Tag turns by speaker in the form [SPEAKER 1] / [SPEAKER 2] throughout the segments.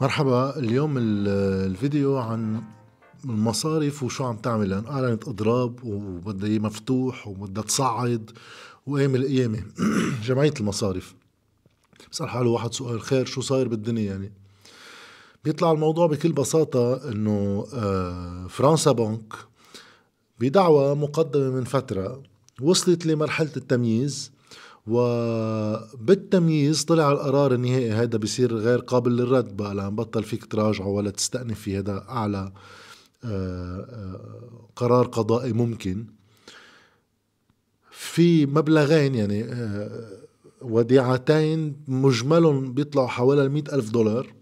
[SPEAKER 1] مرحبا اليوم الفيديو عن المصارف وشو عم تعمل. لأن أعلنت أضراب وبدها مفتوح وبدها تصعد وأيام القيامه جمعية المصارف. بسأل حاله واحد سؤال خير شو صاير بالدنيا يعني؟ بيطلع الموضوع بكل بساطة إنه آه، فرنسا بنك بدعوى مقدمة من فترة وصلت لمرحلة التمييز. وبالتمييز طلع القرار النهائي. هذا بيصير غير قابل للرد بقى. لأن بطل فيك تراجعه ولا تستأنف في هذا أعلى آه، آه، قرار قضائي ممكن. في مبلغين يعني وديعتين مجملهم بيطلعوا حوالي المئة ألف دولار.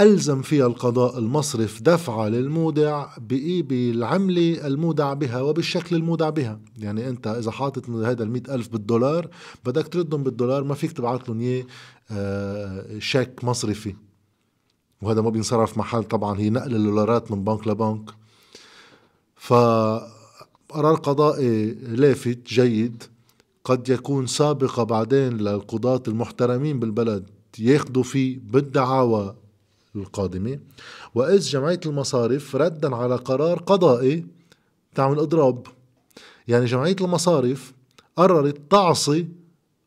[SPEAKER 1] ألزم فيها القضاء المصرف دفعة للمودع بالعملة المودع بها وبالشكل المودع بها. يعني أنت إذا حاطط هذا المئة ألف بالدولار بدك تردهم بالدولار ما فيك تبعت لهم إياه آه، شيك مصرفي. وهذا ما بينصرف محل طبعا هي نقل الدولارات من بنك لبنك. فقرار قضائي لافت جيد. قد يكون سابقة بعدين للقضاة المحترمين بالبلد ياخذوا فيه بالدعاوى القادمة. وإذ جمعية المصارف ردا على قرار قضائي تعمل إضراب. يعني جمعية المصارف قررت تعصي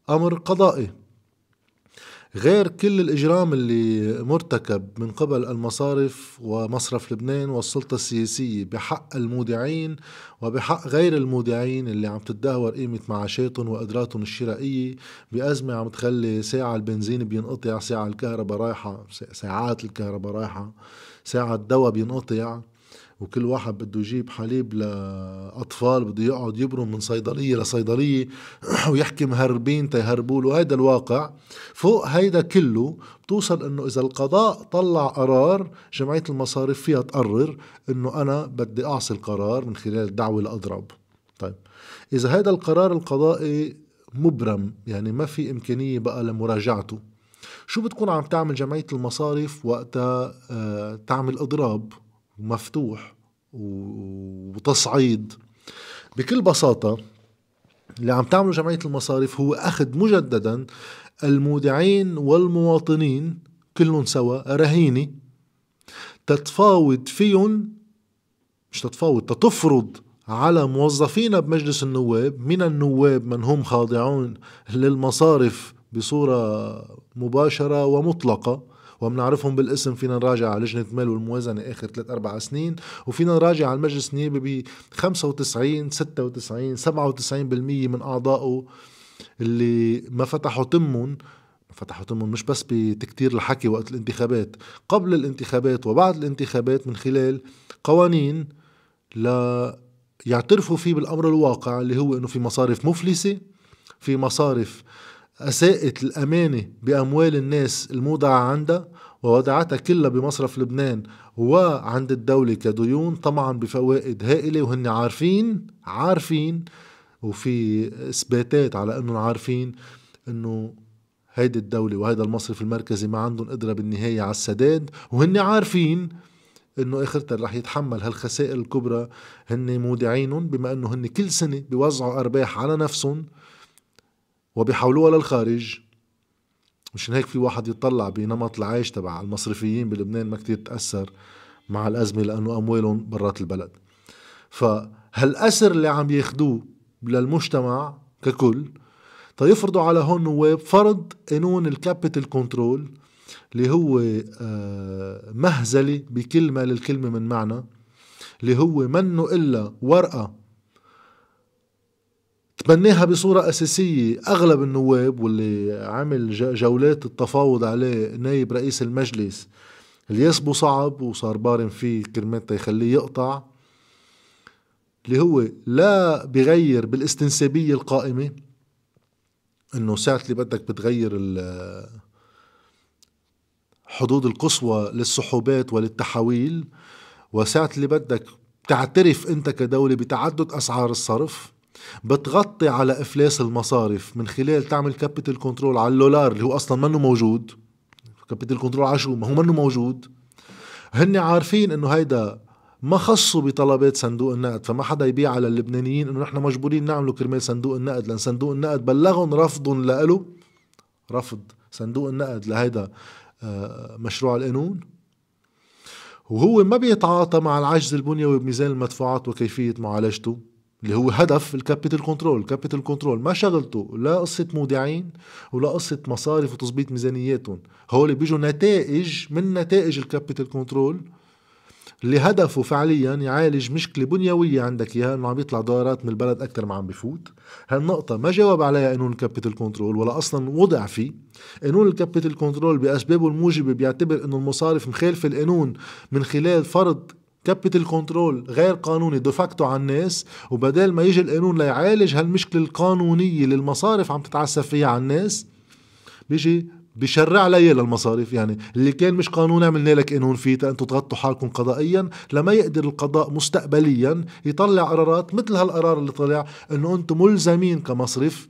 [SPEAKER 1] أمر قضائي. غير كل الإجرام اللي مرتكب من قبل المصارف ومصرف لبنان والسلطة السياسية بحق المودعين وبحق غير المودعين اللي عم تتدهور قيمة معاشاتهم وقدراتهم الشرائية بأزمة عم تخلي ساعة البنزين بينقطع ساعة الكهرباء رايحة ساعات الكهرباء رايحة ساعة الدواء بينقطع. وكل واحد بده يجيب حليب لأطفال بده يقعد يبرم من صيدلية لصيدلية ويحكي مهربين تيهربوا له. هيدا الواقع. فوق هيدا كله بتوصل إنه إذا القضاء طلع قرار جمعية المصارف فيها تقرر إنه أنا بدي أعصي القرار من خلال دعوه لأضرب. طيب. إذا هذا القرار القضائي مبرم يعني ما في إمكانية بقى لمراجعته شو بتكون عم تعمل جمعية المصارف وقتها؟ آه، تعمل إضراب. مفتوح وتصعيد. بكل بساطة اللي عم تعمله جمعية المصارف هو أخذ مجددا المودعين والمواطنين كلهم سوا رهينة تتفاوض فيهم مش تتفاوض تتفرض على موظفين بمجلس النواب من النواب من هم خاضعون للمصارف بصورة مباشرة ومطلقة. وبنعرفهم بالاسم فينا نراجع على لجنة المال والموازنة آخر ثلاث أربع سنين وفينا نراجع على المجلس النيابي ب 95 96 97% من أعضائه اللي ما فتحوا تمهم فتحوا تمهم مش بس بتكتير الحكي وقت الانتخابات قبل الانتخابات وبعد الانتخابات من خلال قوانين لا يعترفوا فيه بالأمر الواقع اللي هو إنه في مصارف مفلسة في مصارف أساءت الأمانة بأموال الناس المودعة عندها وودعتها كلها بمصرف لبنان وعند الدولة كديون طبعا بفوائد هائلة وهن عارفين عارفين وفي إثباتات على أنهم عارفين أنه هيدي الدولة وهيدا المصرف المركزي ما عندهم قدرة بالنهاية على السداد وهن عارفين إنه اخرتها رح يتحمل هالخسائر الكبرى هن مودعينهم بما إنه هن كل سنة بيوزعوا أرباح على نفسهم وبيحولوها للخارج مشان هيك في واحد يطلع بنمط العيش تبع المصرفيين بلبنان ما كتير تأثر مع الأزمة لأنه أموالهم برات البلد. فهالأثر اللي عم ياخدوه للمجتمع ككل تيفرضوا على هون نواب فرض قانون ال capital control اللي هو آه، مهزلة بكل ما للكلمة من معنى اللي هو منه إلا ورقة تبناها بصورة أساسية. أغلب النواب واللي عمل جولات التفاوض عليه نايب رئيس المجلس اللي يسبه صعب وصار بارم فيه كرمال يخليه يقطع اللي هو لا بغير بالاستنسابية القائمة. إنه ساعة اللي بدك بتغير الحدود القصوى للسحوبات وللتحويل وساعة اللي بدك تعترف أنت كدولة بتعدد أسعار الصرف بتغطي على إفلاس المصارف من خلال تعمل capital control على اللولار اللي هو أصلا منه موجود. capital control على شو؟ ما هو منه موجود. هن عارفين إنه هيدا ما خصوا بطلبات صندوق النقد فما حدا يبيع على اللبنانيين إنه نحن مجبورين نعمله كرمال صندوق النقد لأن صندوق النقد بلغهم رفضهم لإله. رفض صندوق النقد لهيدا آه، مشروع القانون. وهو ما بيتعاطى مع العجز البنيوي بميزان المدفوعات وكيفية معالجته. اللي هو هدف ال capital control. ال capital control ما شغلته لا قصة مودعين ولا قصة مصارف وتظبيط ميزانياتهم. هول بيجوا نتائج من نتائج ال capital control اللي هدفه فعليا يعالج مشكلة بنيوية عندك إياها إنه عم يطلع دولارات من البلد أكثر ما عم بفوت. هالنقطة ما جاوب عليها قانون ال capital control ولا أصلا وضع فيه. قانون ال capital control بأسبابه الموجبة بيعتبر إنه المصارف مخالفة القانون من خلال فرض capital control غير قانوني de facto على الناس وبدال ما يجي القانون ليعالج هالمشكلة القانونية اللي المصارف عم تتعسف فيها على الناس بيجي بشرع للمصارف. يعني اللي كان مش قانون عملنا لك قانون فيه أنتم تغطوا حالكم قضائيا لما يقدر القضاء مستقبليا يطلع قرارات مثل هالقرار اللي طلع إنه أنتم ملزمين كمصرف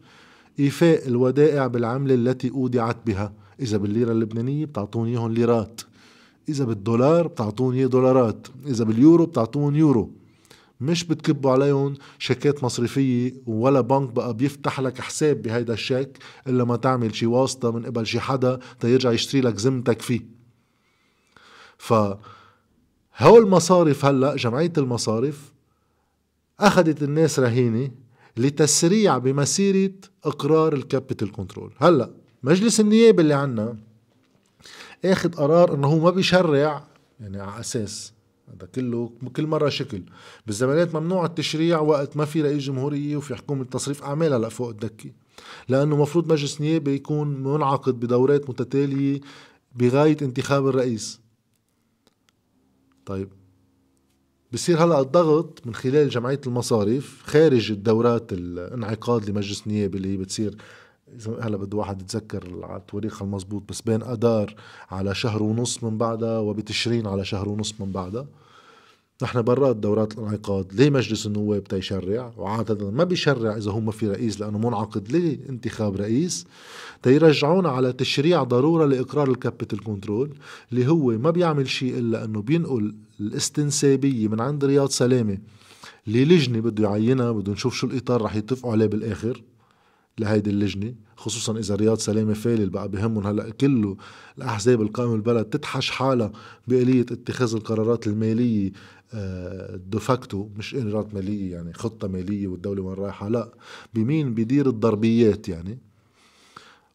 [SPEAKER 1] إيفاء الودائع بالعملة التي أودعت بها. إذا بالليرة اللبنانية بتعطوني إياهم ليرات. إذا بالدولار بتعطوني دولارات إذا باليورو بتعطون يورو. مش بتكبوا عليهم شيكات مصرفية ولا بنك بقى بيفتح لك حساب بهيدا الشيك إلا ما تعمل شي واسطة من قبل شي حدا تيرجع يشتري لك ذمتك فيه. ف هول المصارف هلأ جمعية المصارف أخذت الناس رهينة لتسريع بمسيرة إقرار ال capital control. هلأ مجلس النيابي اللي عنا اخذ قرار انه هو ما بيشرع يعني على أساس هذا كله كل مرة شكل. بالزمانات ممنوع التشريع وقت ما في رئيس جمهورية وفي حكومة تصريف اعمال هلا فوق الدكة. لأنه مفروض مجلس نيابه يكون منعقد بدورات متتالية بغاية انتخاب الرئيس. طيب بصير هلأ الضغط من خلال جمعية المصارف خارج الدورات الانعقاد لمجلس النيابه اللي هي بتصير هلا بده واحد يتذكر على التواريخ المضبوط بس بين اذار على شهر ونص من بعدها وبتشرين على شهر ونص من بعدها. نحن برات دورات الانعقاد ليه مجلس النواب تيشرع وعادة ما بيشرع إذا هو ما في رئيس لأنه منعقد. ليه انتخاب رئيس؟ تيرجعونا على تشريع ضرورة لإقرار ال capital control اللي هو ما بيعمل شيء إلا أنه بينقل الاستنسابية من عند رياض سلامة. للجنة بده يعينها بده نشوف شو الإطار رح يتفقوا عليه بالآخر. لهيدي اللجنة خصوصا إذا رياض سلامه فالل بقى بهمهم هلأ كله الأحزاب القائمة بالبلد تتحش حالها بآلية اتخاذ القرارات المالية دوفاكتو مش قرارات مالية يعني خطة مالية والدولة وين رايحة لأ. بمين؟ بيدير الضربيات يعني.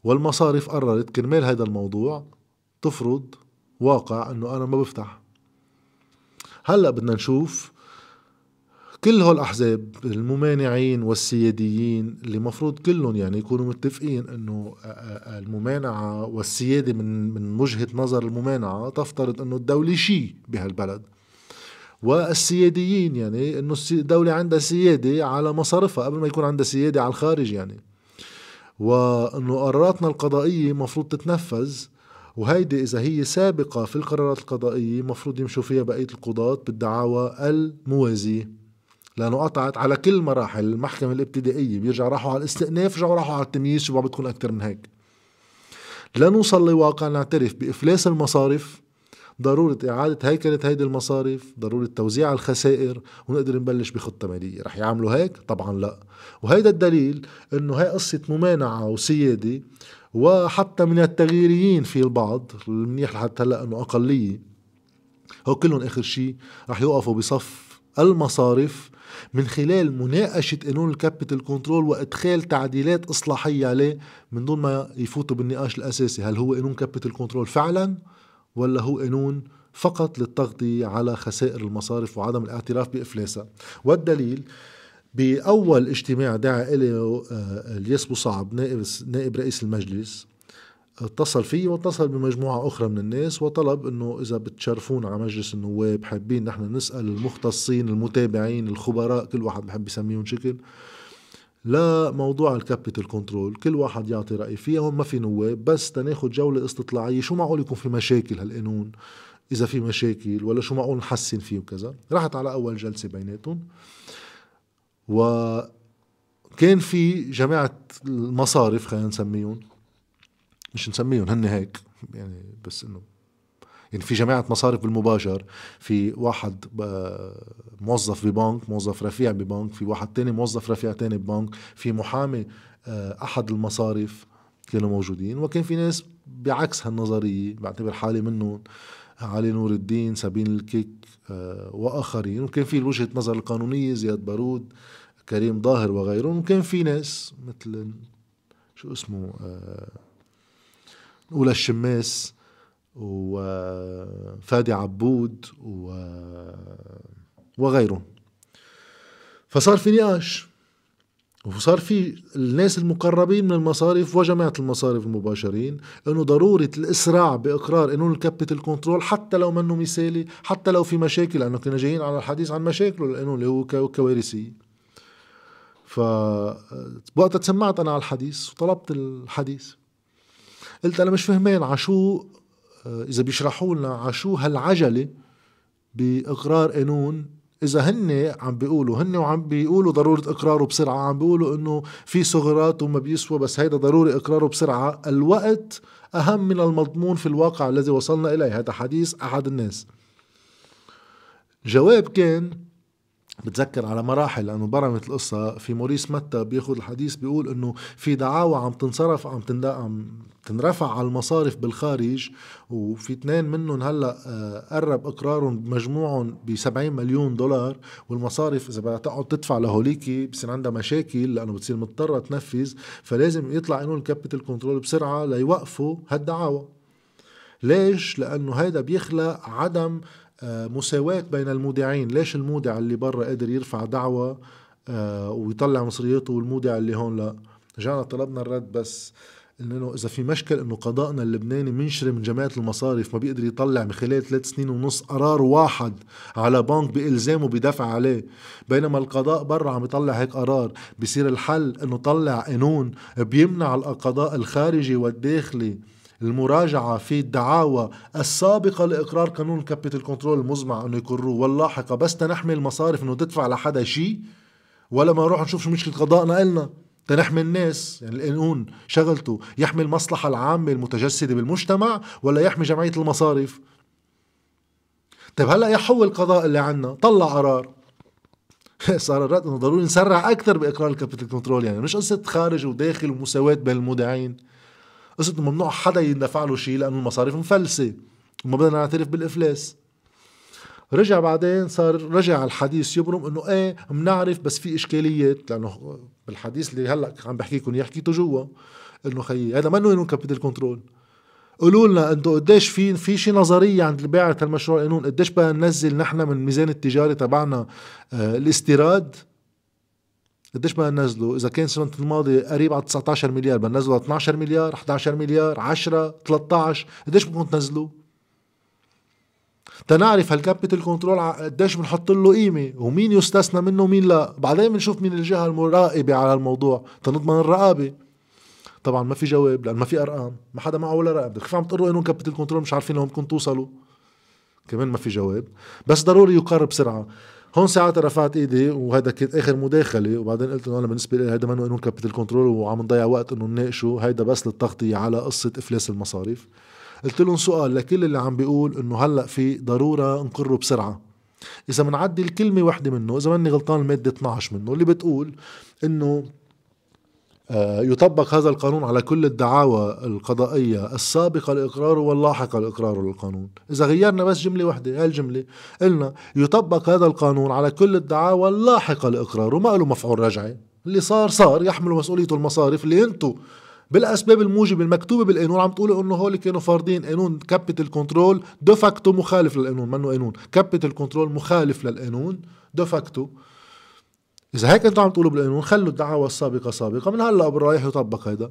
[SPEAKER 1] والمصارف قررت كرمال هذا الموضوع تفرض واقع إنه أنا ما بفتح. هلأ بدنا نشوف كل هول الاحزاب الممانعين والسياديين اللي مفروض كلهم يعني يكونوا متفقين إنه الممانعة والسيادة من من وجهة نظر الممانعة تفترض إنه الدولة شيء بهالبلد. والسياديين يعني إنه الدولة عندها سيادة على مصارفها قبل ما يكون عندها سيادة على الخارج يعني. وإنه قراراتنا القضائية مفروض تتنفذ وهيدي إذا هي سابقة في القرارات القضائية مفروض يمشوا فيها بقية القضاة بالدعاوى الموازية. لأنه قطعت على كل مراحل المحكمة الابتدائية. بيرجع راحوا على الاستئناف رجعوا راحوا على التمييز شو بتكون أكثر من هيك. لنوصل لواقع نعترف بإفلاس المصارف. ضرورة إعادة هيكلة هيدي المصارف ضرورة توزيع الخسائر ونقدر نبلش بخطة مالية. رح يعملوا هيك؟ طبعا لا. وهيدا الدليل إنه هاي قصة ممانعة وسيادة وحتى من التغييريين في البعض. المنيح لحتى هلأ إنه أقلية. هو كلهم آخر شيء رح يوقفوا بصف المصارف من خلال مناقشة قانون ال capital control وإدخال تعديلات إصلاحية عليه من دون ما يفوتوا بالنقاش الأساسي. هل هو قانون capital control فعلا ولا هو قانون فقط للتغطية على خسائر المصارف وعدم الاعتراف بإفلاسها؟ والدليل بأول اجتماع دعا إليه آه، الياس بوصعب نائب, نائب رئيس المجلس اتصل فيه واتصل بمجموعة أخرى من الناس وطلب أنه إذا بتشرفونا على مجلس النواب حابين نحن نسأل المختصين المتابعين الخبراء كل واحد بحب يسميهم شكل لموضوع ال capital control كل واحد يعطي رأي فيها هون ما في نواب بس تناخد جولة استطلاعية شو معقول يكون في مشاكل هالقانون؟ إذا في مشاكل ولا شو معقول نحسن فيه وكذا رحت على أول جلسة بيناتهم وكان في جماعة المصارف خلينا نسميهم مش نسميهم هن هيك يعني بس إنه يعني في جماعة مصارف بالمباشر في واحد موظف ببنك موظف رفيع ببنك في واحد تاني موظف رفيع تاني ببنك في محامي آه، أحد المصارف كانوا موجودين وكان في ناس بعكس هالنظرية بعتبر حالي منهم علي نور الدين سابين الكيك آه، وآخرين وكان في وجهة نظر القانونية زياد بارود كريم ظاهر وغيرهم وكان في ناس مثل شو اسمه آه، أولى الشماس وفادي عبود وغيرهم. فصار في نقاش وصار في الناس المقربين من المصارف وجماعة المصارف المباشرين إنه ضرورة الإسراع بإقرار قانون ال capital control حتى لو منه مثالي حتى لو في مشاكل لأنه كنا جايين على الحديث عن مشاكله القانون اللي هو كوارثية ف وقتها تسمعت أنا على الحديث وطلبت الحديث. قلت أنا مش فهمان عشو إذا بيشرحوا لنا عشو هالعجلة بإقرار قانون. إذا هن عم بيقولوا هن وعم بيقولوا ضرورة إقراره بسرعة. عم بيقولوا إنه في ثغرات وما بيسوى بس هيدا ضروري إقراره بسرعة. الوقت أهم من المضمون في الواقع الذي وصلنا إليه. هذا حديث أحد الناس. جواب كان بتذكر على مراحل لأنه برمت القصة في موريس متى بيأخذ الحديث بيقول إنه في دعاوى عم تنصرف عم تنرفع على المصارف بالخارج وفي اثنين منهم هلأ آه، قرب اقرارهم مجموعهم ب 70 مليون دولار والمصارف إذا بدها تقعد تدفع لهوليكي بصير عندها مشاكل لأنه بتصير مضطرة تنفذ فلازم يطلع قانون ال capital control بسرعة ليوقفوا هالدعاوى ليش؟ لأنه هيدا بيخلق عدم مساواة بين المودعين. ليش المودع اللي برا قادر يرفع دعوة آه، ويطلع مصرياته والمودع اللي هون؟ لا. رجعنا طلبنا الرد بس إنه إذا في مشكل إنه قضائنا اللبناني منشري من جماعة المصارف ما بيقدر يطلع من خلال ثلاث سنين ونص قرار واحد على بنك بإلزامه بدفع عليه. بينما القضاء برا عم يطلع هيك قرار. بصير الحل إنه طلع قانون بيمنع القضاء الخارجي والداخلي المراجعة في الدعاوى السابقة لإقرار قانون ال capital control المزمع أنه يقروه واللاحقة بس تنحمي المصارف أنه تدفع لحدا شيء ولا ما نروح نشوف شو مشكلة قضائنا إلنا. تنحمي الناس يعني القانون شغلته يحمي المصلحة العامة المتجسدة بالمجتمع ولا يحمي جمعية المصارف؟ طيب هلأ يحول القضاء اللي عنا طلع قرار. صار الرد إنه ضروري نسرع أكثر بإقرار ال capital control يعني مش قصة خارج وداخل ومساواة بين المودعين قصة إنه ممنوع حدا يندفع له شيء لأنه المصارف مفلسة وما بدنا نعترف بالإفلاس. رجع بعدين صار رجع الحديث يبرم إنه إيه بنعرف بس في إشكاليات لأنه بالحديث اللي هلأ عم بحكيكم إياه حكيته جوا إنه خيي هذا منه قانون capital control قولوا لنا أنتم قديش في في شيء نظرية عند بيعة هالمشروع قانون قديش بدنا ننزل نحن من الميزان التجاري تبعنا آه الاستيراد؟ قديش بدنا ننزله إذا كان السنة الماضية قريب على 19 مليار بدنا ننزله 12 مليار 11 مليار 10 13 قديش بدكم تنزلوا؟ تنعرف هال capital control قديش بنحط له قيمة ومين يستثنى منه ومين لا. بعدين بنشوف مين الجهة المراقبة على الموضوع تنضمن الرقابة. طبعا ما في جواب لأن ما في أرقام ما حدا معه ولا رقم كيف عم تقروا قانون capital control مش عارفين لوين بدكم توصلوا؟ كمان ما في جواب. بس ضروري يقرر بسرعة. هون ساعتها رفعت إيدي وهذا كانت آخر مداخلة وبعدين قلت إنه أنا بالنسبة لي هذا منه قانون capital control وعم نضيع وقت إنه نناقشه. هيدا بس للتغطية على قصة إفلاس المصارف. قلت لهم سؤال لكل اللي عم بيقول إنه هلأ في ضرورة نقره بسرعة. إذا بنعدي الكلمة وحدة منه إذا ماني غلطان الماده 12 منه اللي بتقول إنه يطبق هذا القانون على كل الدعاوى القضائية السابقة لإقراره واللاحقة لإقراره للقانون. إذا غيرنا بس جملة واحدة هالجملة قلنا يطبق هذا القانون على كل الدعاوى اللاحقة لإقراره ما له مفعول رجعي اللي صار صار. يحملوا مسؤوليته المصارف اللي أنتم بالأسباب الموجبة المكتوبة بالقانون عم تقولوا إنه هول كانوا فارضين قانون capital control de facto مخالف للقانون. منه قانون؟ capital control مخالف للقانون. de facto إذا هيك أنتم عم تقولوا بالقانون خلوا الدعاوى السابقة سابقة من هلأ بالرايح يطبق هيدا.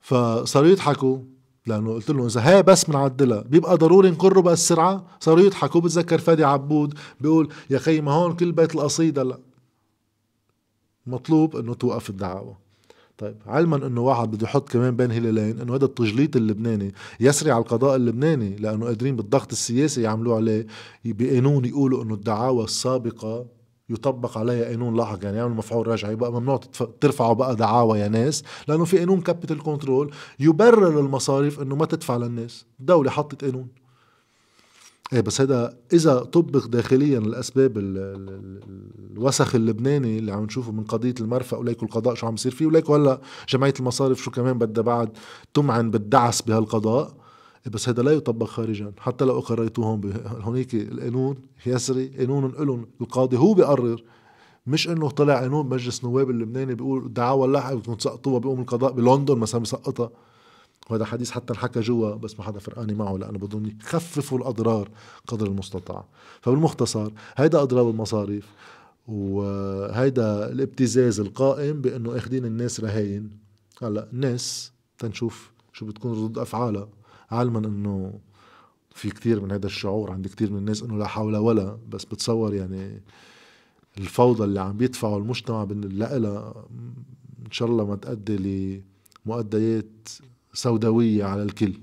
[SPEAKER 1] فصاروا يضحكوا لأنه قلت لهم إذا هي بس بنعدلها بيبقى ضروري نقره بالسرعه صاروا يضحكوا بتذكر فادي عبود بيقول يا خي ما هون كل بيت القصيدة. لا. مطلوب إنه توقف الدعاوى. طيب علما إنه واحد بده يحط كمان بين هلالين إنه هذا التجليط اللبناني يسري على القضاء اللبناني لأنه قادرين بالضغط السياسي يعملوه عليه بقانون يقولوا إنه الدعاوى السابقة يطبق عليها قانون لاحق يعني يعمل مفعول رجعي بقى ممنوع ترفعوا بقى دعاوى يا ناس لأنه في قانون capital control يبرر المصارف إنه ما تدفع للناس. الدولة حطت قانون. إيه بس هذا إذا طبق داخليا الأسباب الوسخ اللبناني اللي عم نشوفه من قضية المرفأ وليكو القضاء شو عم يصير فيه وليكو هلأ جمعية المصارف شو كمان بدها بعد تمعن بالدعس بهالقضاء. بس هذا لا يطبق خارجا. حتى لو اقريتوه هون هونيك القانون يسري قانون لهم. القاضي هو بيقرر. مش إنه طلع قانون مجلس نواب اللبناني بيقول دعاوى اللحق بدكم تسقطوها بيقوم القضاء بلندن مثلا بيسقطها. وهذا حديث حتى انحكى جوا بس ما حدا فرقاني معه لأنه بدهم يخففوا الأضرار قدر المستطاع. فبالمختصر هيدا اضراب المصاريف وهيدا الابتزاز القائم بأنه أخذين الناس رهاين هلأ الناس تنشوف شو بتكون ردود أفعالها. علما إنه في كثير من هذا الشعور عند كثير من الناس إنه لا حول ولا بس بتصور يعني الفوضى اللي عم بيدفعه المجتمع لها إن شاء الله ما تؤدي لمؤديات سوداوية على الكل.